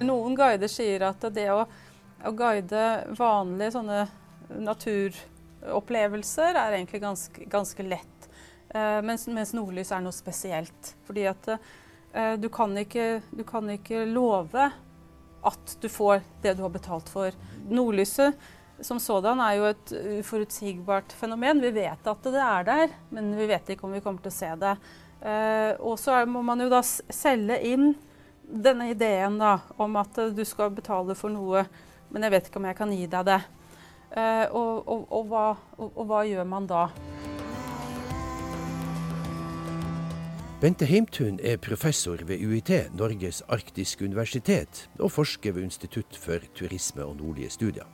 Noen guider sier at det å, å guide vanlige sånne naturopplevelser er egentlig ganske, ganske lett. Uh, mens, mens, nordlys er noe spesielt. Fordi at uh, du, kan ikke, du kan ikke love at du får det du har betalt for. Nordlyset som sådan er jo et uforutsigbart fenomen. Vi vet at det er der, men vi vet ikke om vi kommer til å se det. Uh, og så må man jo da selge inn denne ideen da, om at du skal betale for noe, men jeg vet ikke om jeg kan gi deg det. Eh, og, og, og, hva, og, hva, gjør man da? Bente Heimtun er professor ved UiT, Norges arktiske universitet, og forsker ved Institutt for turisme og nordlige studier.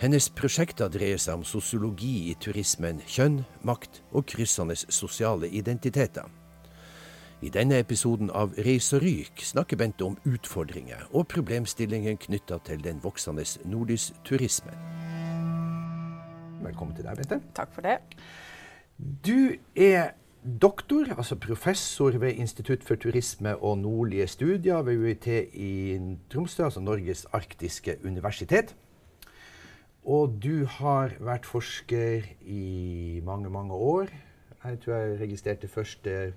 Hennes prosjekter dreier seg om sosiologi i turismen, kjønn, makt og kryssende sosiale identiteter. I denne episoden av Reis og ryk snakker Bente om utfordringer og problemstillingen knytta til den voksende nordlysturismen. Velkommen til deg, Bente. Takk for det. Du er doktor, altså professor ved Institutt for turisme og nordlige studier ved UiT i Tromsø, altså Norges arktiske universitet. Og du har vært forsker i mange, mange år. Jeg tror jeg registrerte første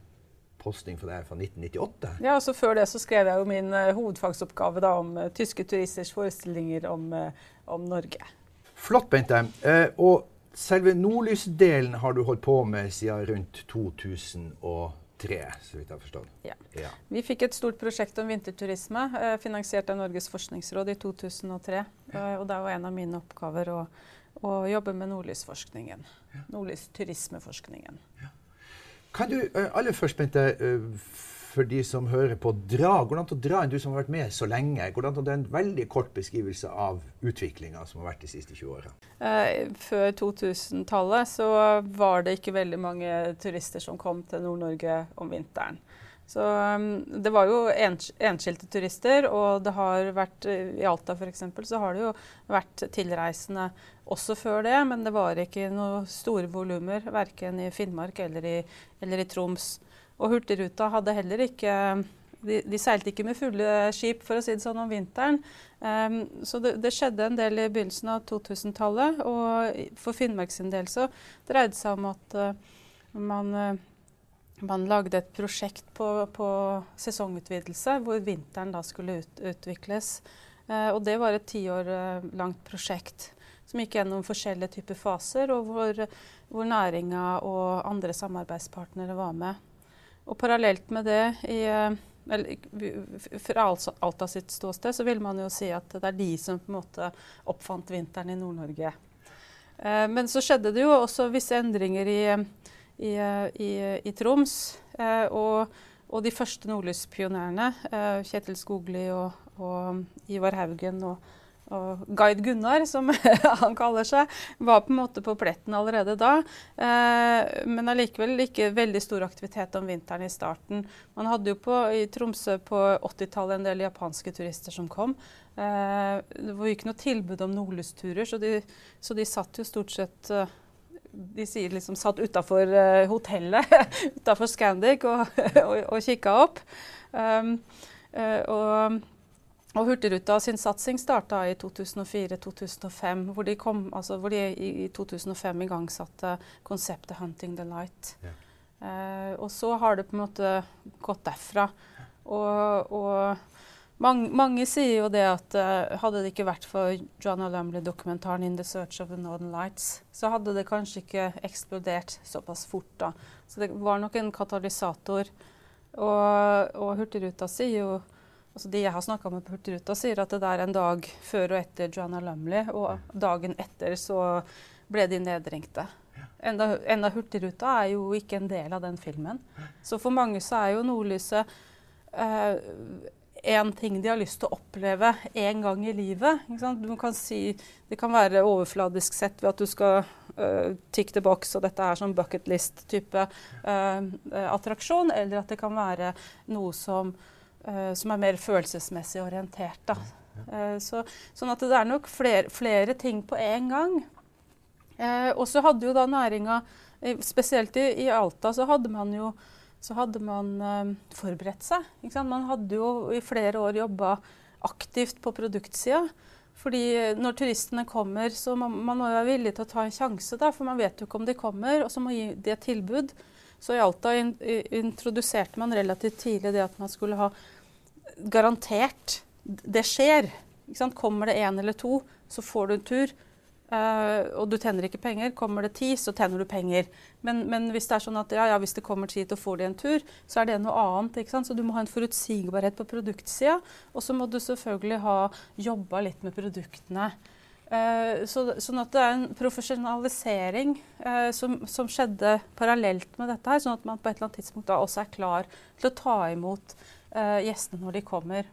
posting for deg fra 1998. Ja, altså Før det så skrev jeg jo min uh, hovedfagsoppgave da, om uh, tyske turisters forestillinger om, uh, om Norge. Flott, Bente. og selve nordlysdelen har du holdt på med siden rundt 2008 så vidt jeg har forstått. Ja. ja. Vi fikk et stort prosjekt om vinterturisme, eh, finansiert av Norges forskningsråd i 2003. Ja. Eh, og det var en av mine oppgaver å, å jobbe med nordlysforskningen. Ja. Nordlysturismeforskningen. Ja. Kan du uh, aller først, Bente, uh, for de som hører på, dra, går det an å dra en du som har vært med så lenge, går det an å dra en veldig kort beskrivelse av utviklinga som har vært de siste 20 åra? Eh, før 2000-tallet så var det ikke veldig mange turister som kom til Nord-Norge om vinteren. Så um, det var jo ens, enskilte turister, og det har vært eh, I Alta f.eks. så har det jo vært tilreisende også før det, men det var ikke noe store volumer, verken i Finnmark eller i, eller i Troms. Og Hurtigruta hadde heller ikke de, de, seilte ikke med fulle skip for å si det sånn om vinteren. Um, så det, det, skjedde en del i begynnelsen av 2000-tallet. Og for Finnmark sin del så dreide det seg om at uh, man, uh, man, lagde et prosjekt på, på, sesongutvidelse, hvor vinteren da skulle ut, utvikles. Eh, og det var et ti år langt prosjekt som gikk gjennom forskjellige typer faser, og hvor, hvor næringa og andre samarbeidspartnere var med. Og parallelt med det, i, eller, fra Alta sitt ståsted, så vil man jo si at det er de som på en måte oppfant vinteren i Nord-Norge. Eh, men så skjedde det jo også visse endringer i, i, i, i Troms. Eh, og, og, de første nordlyspionerene, Kjetil Skogli og, og Ivar Haugen og og Guide Gunnar, som han kaller seg, var på en måte på pletten allerede da. Eh, men allikevel ikke veldig stor aktivitet om vinteren i starten. Man hadde jo på, i Tromsø på 80-tallet en del japanske turister som kom. Eh, det var jo ikke noe tilbud om nordlysturer, så, så, de satt jo stort sett eh, de sier liksom satt utafor uh, hotellet, utafor Scandic, og, og, og kikka opp. Um, uh, og og Hurtigruta sin satsing starta i 2004-2005, hvor, de altså hvor de i 2005 igangsatte konseptet 'Hunting the Light'. Ja. Uh, og så har det på en måte gått derfra. Og, og mange, mange, sier jo det at uh, hadde det ikke vært for Joanna Lumley-dokumentaren 'In the Search of the Northern Lights', så hadde det kanskje ikke eksplodert såpass fort. da. Så det var nok en katalysator. Og, og Hurtigruta sier jo Altså de jeg har snakka med på Hurtigruta, sier at det er en dag før og etter Joanna Lumley, og dagen etter så ble de nedringte. Enda, enda Hurtigruta er jo ikke en del av den filmen. Så for mange så er jo nordlyset eh, en ting de har lyst til å oppleve en gang i livet. Kan si, det kan være overfladisk sett ved at du skal uh, tick the box, og dette er sånn bucket list-type uh, attraksjon, eller at det kan være noe som uh, som er mer følelsesmessig orientert. Da. Uh, så, sånn at det er nok flere, flere ting på en gang. Og så hadde jo da næringa, spesielt i, i, Alta, så hadde man jo så hadde man forberedt seg. Man hadde jo i flere år jobba aktivt på produktsida. Fordi når turistene kommer, så må man må være villig til å ta en sjanse, da, for man vet jo ikke om de kommer. Og så må gi det et tilbud. Så i Alta in introduserte man relativt tidlig det at man skulle ha garantert Det skjer. Kommer det én eller to, så får du en tur. Uh, og du tjener ikke penger. Kommer det ti, så tjener du penger. Men, men, hvis det er sånn at ja, ja, hvis det kommer ti, og får de en tur, så er det noe annet. ikke sant? Så du må ha en forutsigbarhet på produktsida. Og så må du selvfølgelig ha jobba litt med produktene. Uh, så, sånn at det er en profesjonalisering uh, som, som, skjedde parallelt med dette her, sånn at man på et eller annet tidspunkt da også er klar til å ta imot gjestene når de kommer.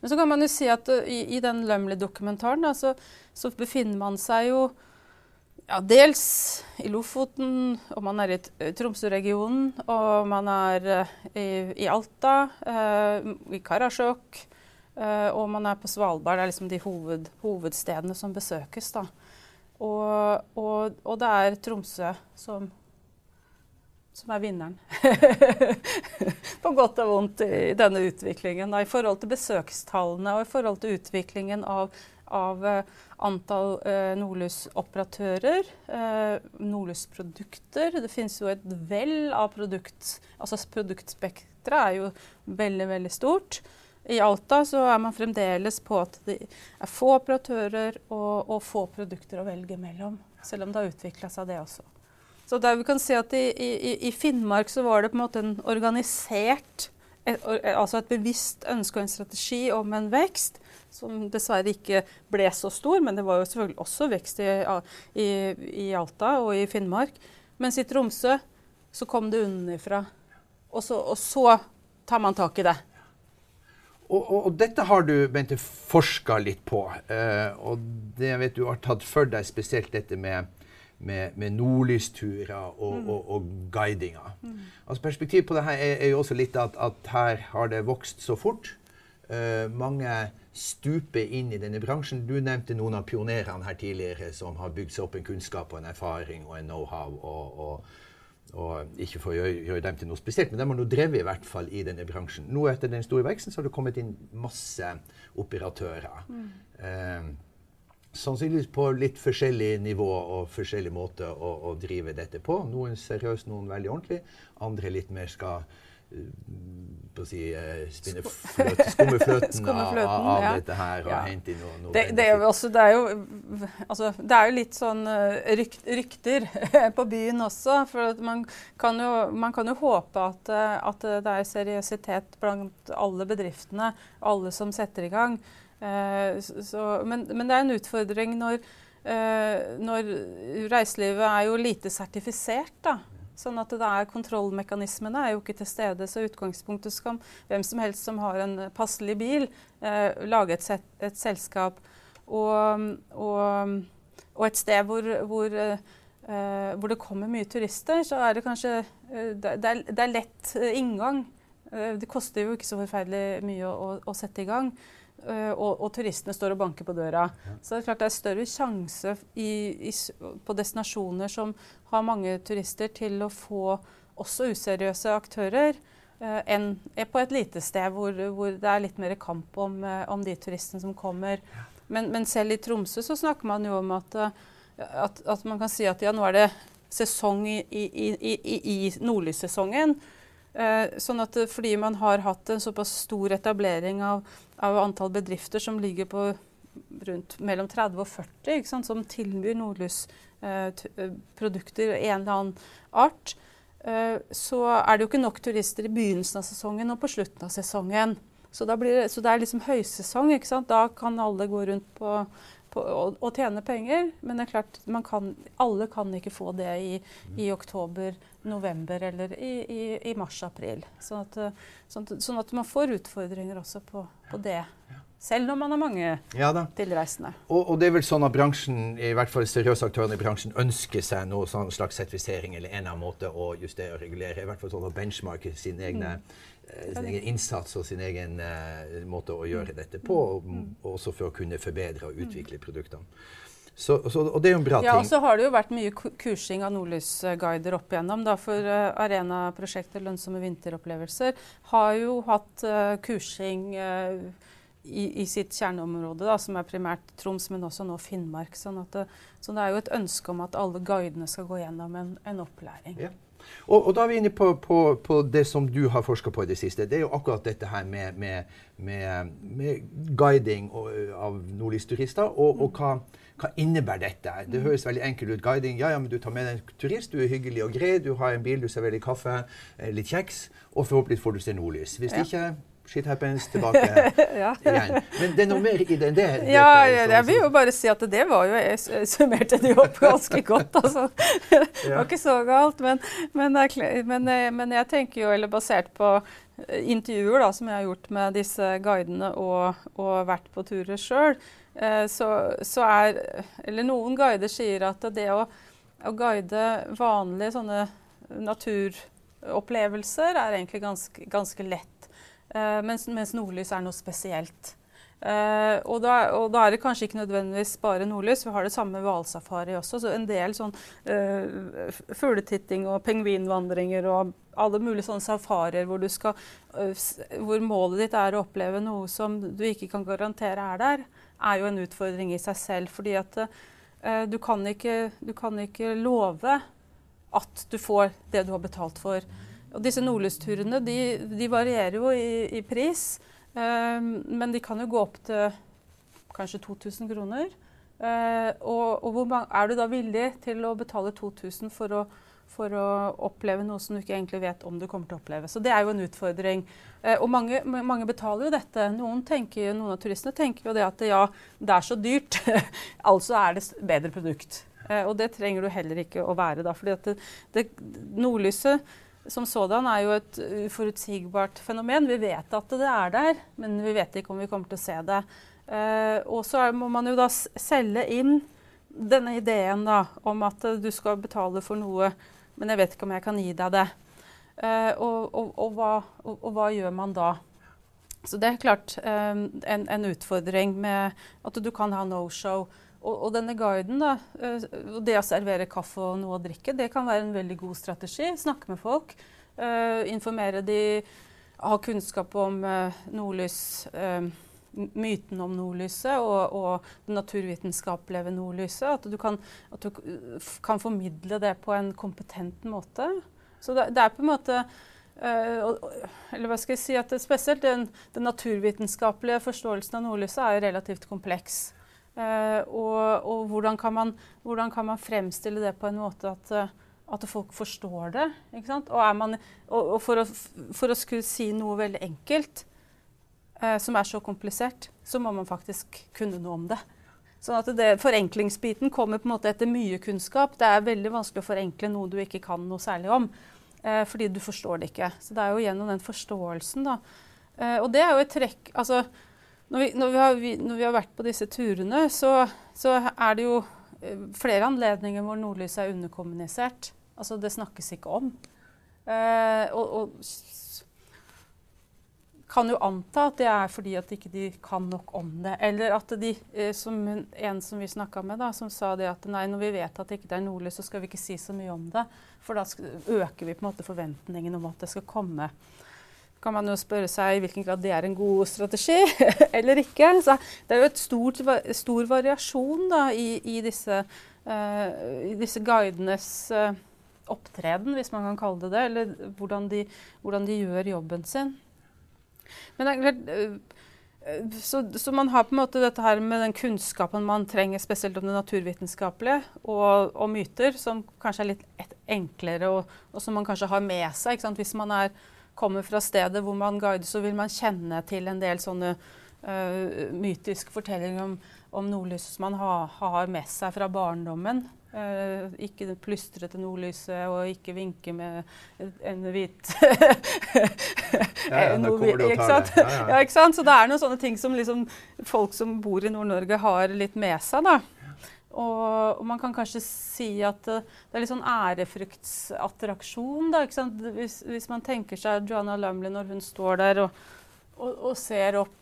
Men så kan man jo si at uh, i, i, den Lømli-dokumentaren så, så, befinner man seg jo ja, dels i Lofoten, og man er i uh, Tromsø-regionen, og man er uh, i, i, Alta, uh, i Karasjok, uh, og man er på Svalbard. Det er liksom de hoved, hovedstedene som besøkes. da. Og, og, og det er Tromsø som som er vinneren. På godt og vondt i denne utviklingen. Da, I forhold til besøkstallene og i forhold til utviklingen av, av uh, antall eh, Nordlys-operatører, eh, Nordlys-produkter. Det finnes jo et vell av produkt Altså produktspekteret er jo veldig, veldig stort. I Alta så er man fremdeles på at det er få operatører og, og få produkter å velge mellom. Selv om det har utvikla seg, det også. Så der vi kan si at i, i, i, Finnmark så var det på en måte en organisert et, Altså et bevisst ønske og en strategi om en vekst som dessverre ikke ble så stor, men det var jo selvfølgelig også vekst i, i Alta og i Finnmark. Mens i Tromsø så kom det unnafra. Og, og, så tar man tak i det. Og, og, og dette har du Bente, forska litt på. Eh, og det vet du har tatt for deg spesielt dette med med, med nordlysturer og, mm. og, og guidinger. Mm. Altså Perspektivet på det her er, er jo også litt at, at, her har det vokst så fort. Uh, mange stuper inn i denne bransjen. Du nevnte noen av pionerene her tidligere som har bygd seg opp en kunnskap og en erfaring og en know-how. Og, og, og, ikke for å gjøre, gjøre, dem til noe spesielt, men de har nå drevet i hvert fall i denne bransjen. Nå etter den store veksten så har det kommet inn masse operatører. Mm. Uh, sannsynligvis på litt forskjellig nivå og forskjellig måte å, å drive dette på. Noen seriøst, noen veldig ordentlig. Andre litt mer skal uh, på å si, uh, spinne fløt, skumme fløten av, av ja. dette her og ja. hente inn noe, noe det, det, er også, det, er jo, altså, det er jo litt sånn ryk, rykter på byen også. For man kan, jo, man kan jo håpe at, at det er seriøsitet blant alle bedriftene, alle som setter i gang. Eh, så, men, men, det er en utfordring når, eh, når reiselivet er jo lite sertifisert. da. Sånn at det er Kontrollmekanismene er jo ikke til stede. Så utgangspunktet skal hvem som helst som har en passelig bil, eh, lage et, set, et selskap. Og, og, og, et sted hvor, hvor, eh, hvor, det kommer mye turister, så er det kanskje eh, det, er, det, er, lett inngang. Det koster jo ikke så forferdelig mye å, å sette i gang. Uh, og, og, turistene står og banker på døra. Så det er klart det er større sjanse i, i, på destinasjoner som har mange turister, til å få også useriøse aktører, eh, enn på et lite sted hvor, hvor, det er litt mer kamp om, uh, om de turistene som kommer. Men, men, selv i Tromsø så snakker man jo om at, at, at man kan si at ja, nå er det sesong i, i, i nordlyssesongen. Eh, sånn at fordi man har hatt en såpass stor etablering av, av antall bedrifter som ligger på rundt mellom 30 og 40, som tilbyr nordlysprodukter eh, en eller annen art, eh, så er det jo ikke nok turister i begynnelsen av sesongen og på slutten av sesongen. Så, det, så det er liksom høysesong. Da kan alle gå rundt på, på, å, tjene penger. Men det er klart, kan, alle kan ikke få det i, i oktober, november eller i, i, i mars-april. Sånn, sånn, sånn, at man får utfordringer også på, på det. Selv om man har mange ja, tilreisende. Og, og, det er vel sånn at bransjen, i hvert fall seriøse aktørene i bransjen ønsker seg noe sånn slags sertifisering eller en annen måte å justere og regulere. I hvert fall sånn å benchmarke sin, egne mm Eh, sin egen innsats og sin egen eh, måte å gjøre dette på, og, mm. også for å kunne forbedre og utvikle produktene. Så, så, og det er jo en bra ting. Ja, og så har det jo vært mye kursing av nordlysguider opp igjennom. Da, for uh, Arena-prosjektet Lønnsomme vinteropplevelser har jo hatt uh, kursing i, i, sitt kjerneområde, da, som er primært Troms, men også nå Finnmark. Sånn det, så det er jo et ønske om at alle guidene skal gå gjennom en, en opplæring. Ja. Og, og, da er vi inne på, på, på det som du har forska på i det siste. Det er jo akkurat dette her med, med, med, med guiding og, av nordlysturister. Og, og hva, hva, innebærer dette? Det høres veldig enkelt ut. Guiding, ja, ja, men du tar med deg en turist, du er hyggelig og grei, du har en bil, du serverer kaffe, eh, litt kjeks, og forhåpentligvis får du se nordlys. Hvis ja. ikke Shit happens, tilbake ja. igjen. Men det er noe mer i det enn det? Ja, sånn, jeg vil jo bare si at det var jo Jeg summerte det opp ganske godt, altså. Det var ikke så galt. Men, men, men, men jeg tenker jo, eller basert på eh, intervjuer da, som jeg har gjort med disse guidene og, og vært på turer sjøl, eh, så, så, er Eller noen guider sier at det å, å guide vanlige sånne naturopplevelser er egentlig ganske, ganske lett. Uh, mens, mens, nordlys er noe spesielt. Uh, og, da, og, da, er det kanskje ikke nødvendigvis bare nordlys. Vi har det samme med hvalsafari også. Så en del sånn uh, fugletitting og pingvinvandringer og alle mulige sånne safarier hvor, hvor, målet ditt er å oppleve noe som du ikke kan garantere er der, er jo en utfordring i seg selv. Fordi at du kan, ikke, du kan ikke love at du får det du har betalt for. Og disse nordlysturene de, de, varierer jo i, i pris, eh, men de kan jo gå opp til kanskje 2000 kroner. Eh, og, og hvor er du da villig til å betale 2000 for å, for å oppleve noe som du ikke egentlig vet om du kommer til å oppleve. Så det er jo en utfordring. Eh, og mange, mange, betaler jo dette. Noen, tenker, noen, av turistene tenker jo det at ja, det er så dyrt, altså er det bedre produkt. Eh, og det trenger du heller ikke å være da. fordi det, det, nordlyset som sådan er jo et uforutsigbart fenomen. Vi vet at det er der, men vi vet ikke om vi kommer til å se det. Uh, og så må man jo da selge inn denne ideen da, om at du skal betale for noe, men jeg vet ikke om jeg kan gi deg det. Uh, og, og, og, hva, og, hva, gjør man da? Så det er klart eh, en, en, utfordring med at du kan ha no-show. Og, og, denne guiden, da, og det å servere kaffe og noe å drikke, det kan være en veldig god strategi. Snakke med folk. Uh, informere de, ha kunnskap om uh, nordlys, uh, myten om nordlyset og, og det naturvitenskapelige ved nordlyset. At du, kan, at du, kan, formidle det på en kompetent måte. Så det, det er på en måte eller hva skal jeg si, at Spesielt den, den naturvitenskapelige forståelsen av nordlyset er relativt kompleks. Uh, og, og hvordan, kan man, hvordan, kan man, fremstille det på en måte at, uh, at folk forstår det? Og, man, og, og for, å, for, å, skulle si noe veldig enkelt, eh, som er så komplisert, så må man faktisk kunne noe om det. Sånn at det, Forenklingsbiten kommer på en måte etter mye kunnskap. Det er veldig vanskelig å forenkle noe du ikke kan noe særlig om. fordi du forstår det ikke. Så det er jo gjennom den forståelsen, da. og det er jo et trekk altså, når vi, når, vi har, når vi, har, vært på disse turene, så, så, er det jo eh, flere anledninger hvor nordlyset er underkommunisert. Altså det snakkes ikke om. Eh, og, og, kan jo anta at det er fordi at ikke de ikke kan nok om det. Eller at de, eh, som en som vi snakka med, da, som sa det at nei, når vi vet at det ikke er nordlys, så skal vi ikke si så mye om det. For da øker vi på en måte forventningen om at det skal komme kan man jo spørre seg i hvilken grad det er en god strategi eller ikke. Så det er jo et stort, stor variasjon da, i, i, disse, uh, disse, guidenes uh, opptreden, hvis man kan kalle det det, eller hvordan de, hvordan de gjør jobben sin. Men det er klart, uh, så, så, man har på en måte dette her med den kunnskapen man trenger, spesielt om det naturvitenskapelige, og, og myter, som kanskje er litt enklere, og, og, som man kanskje har med seg. Hvis man er kommer fra stedet hvor man guider, så vil man kjenne til en del sånne uh, mytiske fortellinger om, om nordlyset som man ha, har med seg fra barndommen. Uh, ikke plystre til nordlyset og ikke vinke med en hvit ja, ja, det å ta det. Ja, ja. ikke sant? Så det er noen sånne ting som liksom, folk som bor i Nord-Norge har litt med seg. da. Og, og, man kan kanskje si at uh, det er litt sånn ærefruktsattraksjon. Hvis, hvis, man tenker seg Joanna Lumley når hun står der og, og, og ser opp.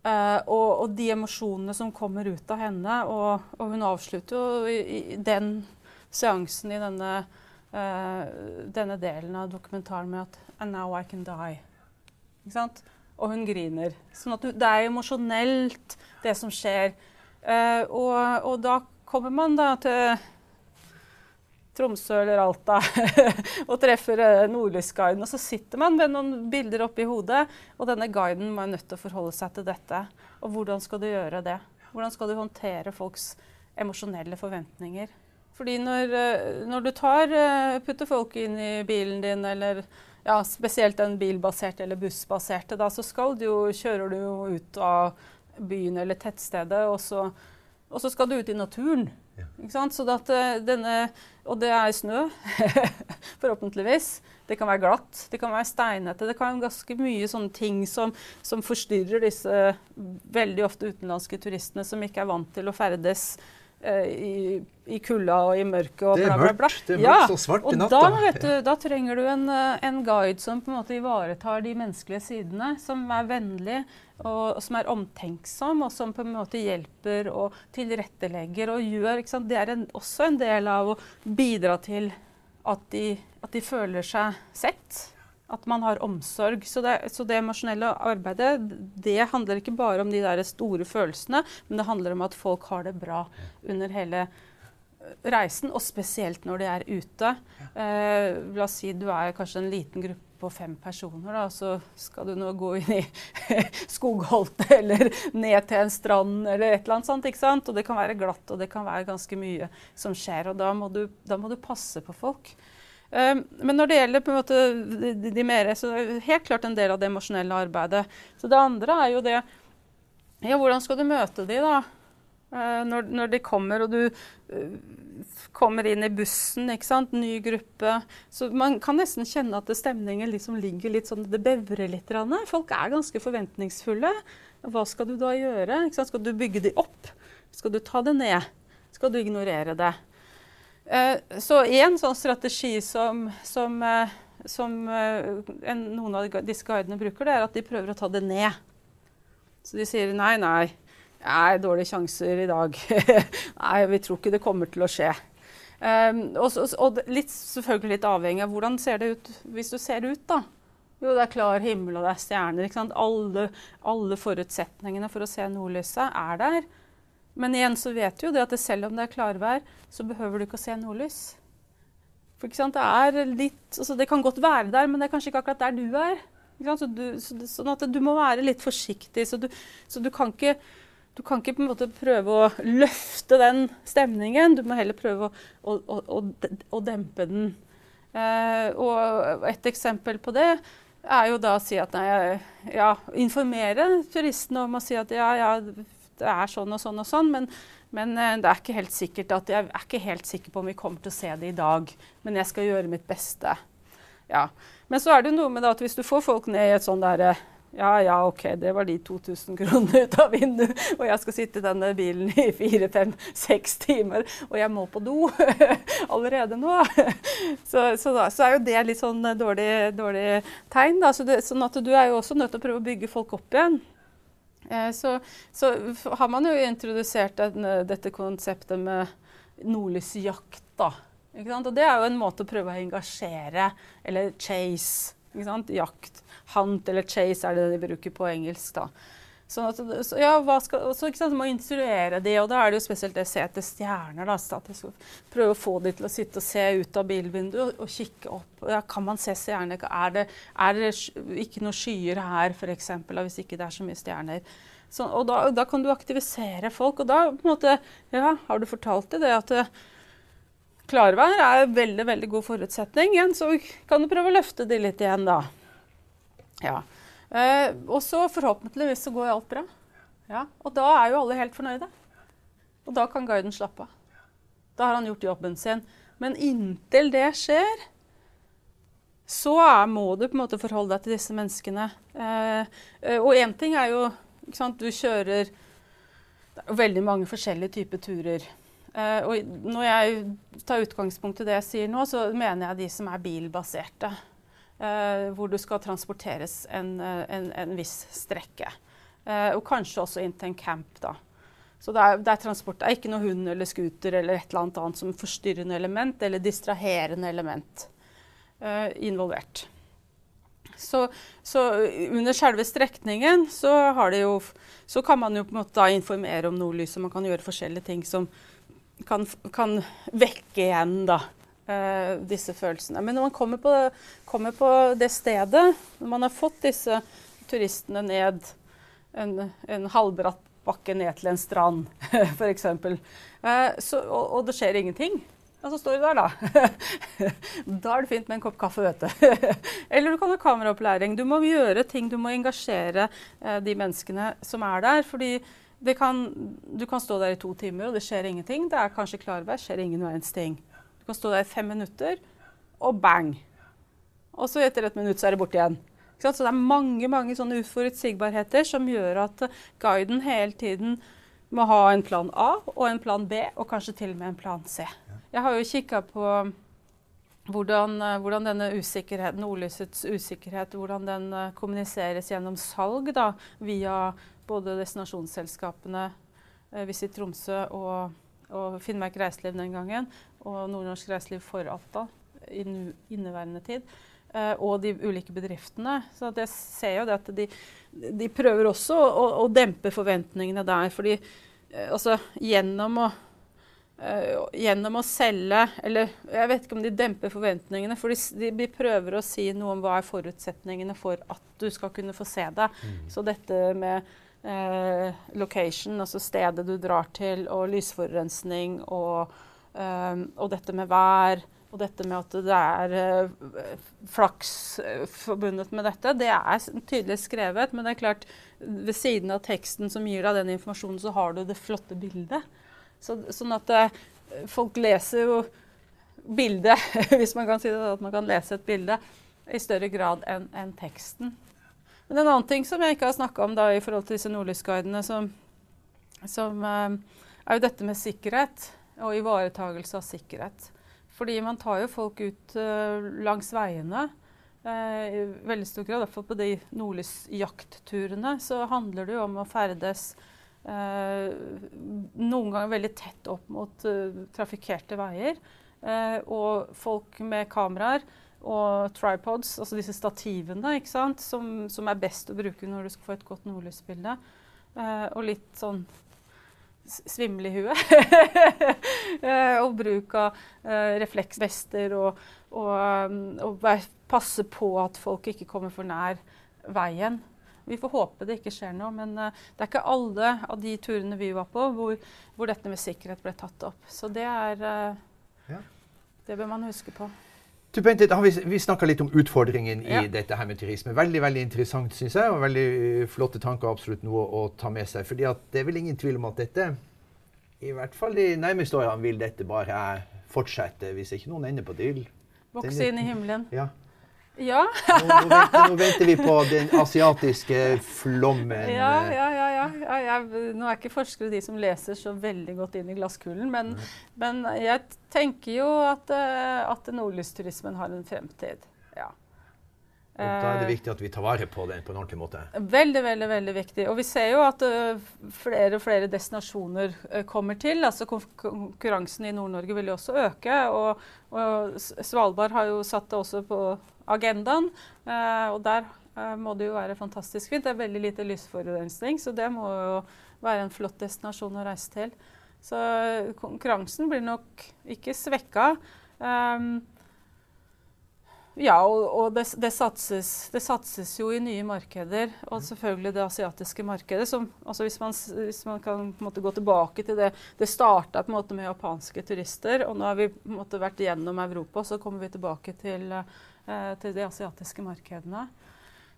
Uh, og, de emosjonene som kommer ut av henne. Og, hun avslutter jo i, i den seansen i denne, uh, denne, delen av dokumentaren med at And now I can die. Ikke sant? og hun griner. Sånn at du, det er emosjonelt, det som skjer. Uh, og, og, da kommer man da til Tromsø eller Alta og treffer uh, Nordlysguiden. Og så sitter man med noen bilder oppi hodet, og denne guiden må nødt til å forholde seg til dette. Og hvordan skal du gjøre det? Hvordan skal du håndtere folks emosjonelle forventninger? Fordi når, uh, når du tar, putter folk inn i bilen din, eller ja, spesielt den bilbaserte eller bussbaserte, da, så du jo, kjører du jo ut av byen eller tettstedet, og så, og så skal du ut i naturen. Ja. Så at eh, denne, og det er snø, forhåpentligvis. Det kan være glatt, det kan være steinete. Det kan være ganske mye sånne ting som, som forstyrrer disse veldig ofte utenlandske turistene som ikke er vant til å ferdes i, i kulda og i mørket og bla, bla, bla. Det er mørkt, ja. og svart i natta. Da, du, da trenger du en, eh, en, guide som på en måte ivaretar de menneskelige sidene, som er vennlig og, og, som er omtenksom, og som på en måte hjelper og tilrettelegger og gjør Det er en, også en del av å bidra til at de, at de føler seg sett. At man har omsorg. Så det, så det, emosjonelle arbeidet det handler ikke bare om de der store følelsene, men det handler om at folk har det bra under hele reisen, og spesielt når de er ute. Eh, la oss si du er kanskje en liten gruppe på fem personer, da, så skal du nå gå inn i skogholtet eller ned til en strand eller et eller annet sånt. ikke sant? Og det kan være glatt, og det kan være ganske mye som skjer. Og da må du, da må du passe på folk. Um, men når det gjelder på en måte de, mer, så er det helt klart en del av det emosjonelle arbeidet. Så det andre er jo det Ja, hvordan skal du møte de da? Uh, når, når, de kommer, og du uh, kommer inn i bussen, ikke sant? ny gruppe. Så man kan nesten kjenne at stemningen liksom ligger litt sånn Det bevrer litt. Folk er ganske forventningsfulle. Hva skal du da gjøre? Skal du bygge de opp? Skal du ta det ned? Skal du ignorere det? Uh, så én sånn strategi som, som, uh, som uh, en, noen av disse guidene bruker, det er at de prøver å ta det ned. Så de sier nei, nei. Nei, dårlige sjanser i dag. nei, vi tror ikke det kommer til å skje. Um, og, og, litt, selvfølgelig litt avhengig av hvordan ser det ut hvis du ser ut, da. Jo, det er klar himmel, og det er stjerner. Alle, alle forutsetningene for å se nordlyset er der. Men igjen så vet du jo det at det selv om det er klarvær, så behøver du ikke å se nordlys. For ikke sant, det er litt, altså det kan godt være der, men det er kanskje ikke akkurat der du er. Så du, så, sånn at du må være litt forsiktig. Så du, så du kan ikke du kan ikke på en måte prøve å løfte den stemningen. Du må heller prøve å, å, å, å dempe den. Eh, og et eksempel på det er jo da å si at nei, ja, informere turistene om å si at ja, ja, det er sånn og sånn og sånn, men, men eh, det er ikke helt sikkert at jeg er ikke helt sikker på om vi kommer til å se det i dag. Men jeg skal gjøre mitt beste. Ja. Men så er det noe med at hvis du får folk ned i et sånn derre ja, ja, OK, det var de 2000 kronene ut av vinduet, og jeg skal sitte i denne bilen i fire, fem, seks timer, og jeg må på do allerede nå. Så, så, da, så er jo det litt sånn dårlig, dårlig tegn. Da. Så det, sånn at du er jo også nødt til å prøve å bygge folk opp igjen. Eh, så, så, har man jo introdusert den, dette konseptet med nordlysjakt, da. Og det er jo en måte å prøve å engasjere, eller chase, jakt Hunt eller chase er det de bruker på engelsk. da. Sånn at, så, ja, skal, så, sant, må instruere de, og da er det jo spesielt det å se etter stjerner. Da, at jeg skal prøve å få de til å sitte og se ut av bilvinduet og, og kikke opp. Ja, kan man se stjerner? Er det, er det ikke noen skyer her, f.eks., hvis ikke det er så mye stjerner? Så, og da, da, kan du aktivisere folk. Og da på en måte, ja, har du fortalt dem det at klarvær er en veldig, veldig god forutsetning. Igjen, så kan du prøve å løfte de litt igjen, da. Ja. Eh, og så forhåpentligvis så går alt bra. Ja. Og da er jo alle helt fornøyde. Og da kan guiden slappe av. Da har han gjort jobben sin. Men inntil det skjer, så er, må du på en måte forholde deg til disse menneskene. Eh og én ting er jo ikke sant, Du kjører veldig mange forskjellige typer turer. Og når jeg tar utgangspunkt i det jeg sier nå, så mener jeg de som er bilbaserte. Uh, hvor du skal transporteres en, eh, en, en viss strekke. Uh, og kanskje også inn til en camp. da. Så det er, det er, transport. Det er ikke noe hund eller scooter eller et eller annet annet som forstyrrende element eller distraherende element uh, involvert. Så Så, under selve strekningen så, jo, så, kan man jo på en måte informere om nordlyset. Man kan gjøre forskjellige ting som kan, kan vekke igjen da, eh, disse følelsene. Men når man kommer på, kommer på, det stedet, når man har fått disse turistene ned en, en halvbratt bakke ned til en strand, f.eks., eh, og, og det skjer ingenting og så står du der, da. da er det fint med en kopp kaffe, vet du. Eller du kan ha kameraopplæring. Du må gjøre ting, du må engasjere eh, de menneskene som er der. fordi kan, du kan stå der i to timer, og det skjer ingenting. Det er kanskje klarvær, skjer ingen verdens ting. Kan stå der i fem minutter, og bang! Og så etter et minutt så er det borte igjen. Så det er mange mange sånne uforutsigbarheter som gjør at guiden hele tiden må ha en plan A og en plan B, og kanskje til og med en plan C. Jeg har jo kikka på hvordan, eh, hvordan, denne usikkerheten, nordlysets usikkerhet, hvordan den uh, kommuniseres gjennom salg da, via både destinasjonsselskapene Visit Tromsø og, og, Finnmark Reiseliv den gangen, og Nordnorsk Reiseliv for Alta i inneværende tid. Uh, og de ulike bedriftene. Så jeg ser jo det at de, de prøver også å, å, dempe forventningene der. fordi altså, gjennom å Uh, gjennom å selge Eller jeg vet ikke om de demper forventningene, for de, de, prøver å si noe om hva er forutsetningene for at du skal kunne få se det. Mm. Så dette med uh, location, altså stedet du drar til, og lysforurensning, og, og, dette med vær, og dette med at det er uh, flaks forbundet med dette, det er tydelig skrevet. Men det er klart, ved siden av teksten som gir deg den informasjonen, så har du det flotte bildet. Så, sånn at uh, folk leser jo bildet, hvis man kan si det, at man kan lese et bilde i større grad enn en teksten. Men en annen ting som jeg ikke har snakka om da, i forhold til disse nordlysguidene, som, som er jo dette med sikkerhet og ivaretagelse av sikkerhet. Fordi man tar jo folk ut uh, langs veiene. Uh, I veldig stor grad, i hvert fall på de nordlysjaktturene, så handler det jo om å ferdes uh, noen ganger veldig tett opp mot trafikkerte veier. Og folk med kameraer og tripods, altså disse stativene, som, som, er best å bruke når du skal få et godt nordlysbilde. Og litt sånn svimmel i huet. og bruk av refleksvester og, og, um, og passe på at folk ikke kommer for nær veien. Vi får håpe det ikke skjer noe. Men uh, det er ikke alle av de turene vi var på hvor, hvor dette med sikkerhet ble tatt opp. Så det er uh, ja. Det bør man huske på. Du, Bente, Vi, vi snakka litt om utfordringen i ja. dette her med turisme. Veldig veldig interessant, syns jeg. Og veldig uh, flotte tanker. Absolutt noe å ta med seg. fordi det er vel ingen tvil om at dette, i hvert fall de nærmeste årene, vil dette bare fortsette, hvis ikke noen ender på dill. Vokse inn i himmelen. Ja. Ja. nå, nå, venter, nå, venter, vi på den asiatiske flommen. Ja, ja, ja. ja. ja jeg, nå er ikke forskere de som leser så veldig godt inn i glasskulen, men, men jeg tenker jo at, eh, at nordlysturismen har en fremtid. Ja. Og da er det viktig at vi tar vare på den på en ordentlig måte. Veldig, veldig veldig viktig. Og vi ser jo at uh, flere og flere destinasjoner kommer til. altså Konkurransen i Nord-Norge vil jo også øke. Og, og, Svalbard har jo satt det også på agendaen. Uh, og der må det jo være fantastisk fint. Det er veldig lite lysforurensning, så det må jo være en flott destinasjon å reise til. Så konkurransen blir nok ikke svekka. Um, ja, og, og det, det, satses, det, satses, jo i nye markeder. Og selvfølgelig det asiatiske markedet. Som, altså hvis, man, hvis, man, kan gå tilbake til det Det starta med japanske turister, og nå har vi måte, vært gjennom Europa, så kommer vi tilbake til, eh, til de asiatiske markedene.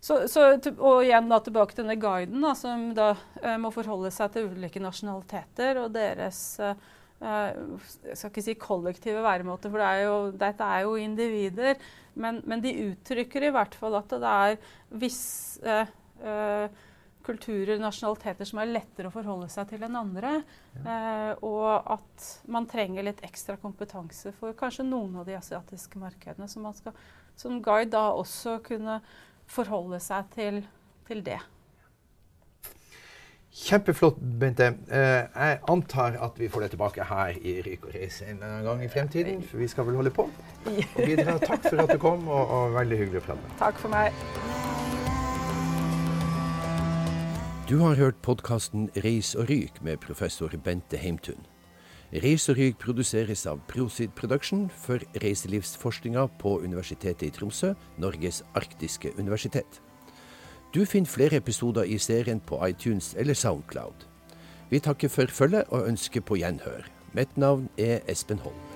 Så, så, og igjen da, tilbake til denne guiden, da, som da eh, må forholde seg til ulike nasjonaliteter og deres eh, jeg skal ikke si kollektive væremåter, for det er jo, dette er jo individer. Men, men, de uttrykker i hvert fall at det er visse eh, kulturer, nasjonaliteter, som er lettere å forholde seg til enn andre. Ja. Eh, og at man trenger litt ekstra kompetanse for kanskje noen av de asiatiske markedene. Så man skal som guide da også kunne forholde seg til, til det. Kjempeflott, Bente. Eh, jeg antar at vi får deg tilbake her i Ryk og Reis en gang i fremtiden. For vi skal vel holde på og bidra. Takk for at du kom, og, og veldig hyggelig å prate. Takk for meg. Du har hørt podkasten Reis og ryk med professor Bente Heimtun. Reis og Ryg produseres av Prosid Production for reiselivsforskninga på Universitetet i Tromsø, Norges arktiske universitet. Du finner flere episoder i serien på iTunes eller Soundcloud. Vi takker for følget og ønsker på gjenhør. Mitt navn er Espen Holm.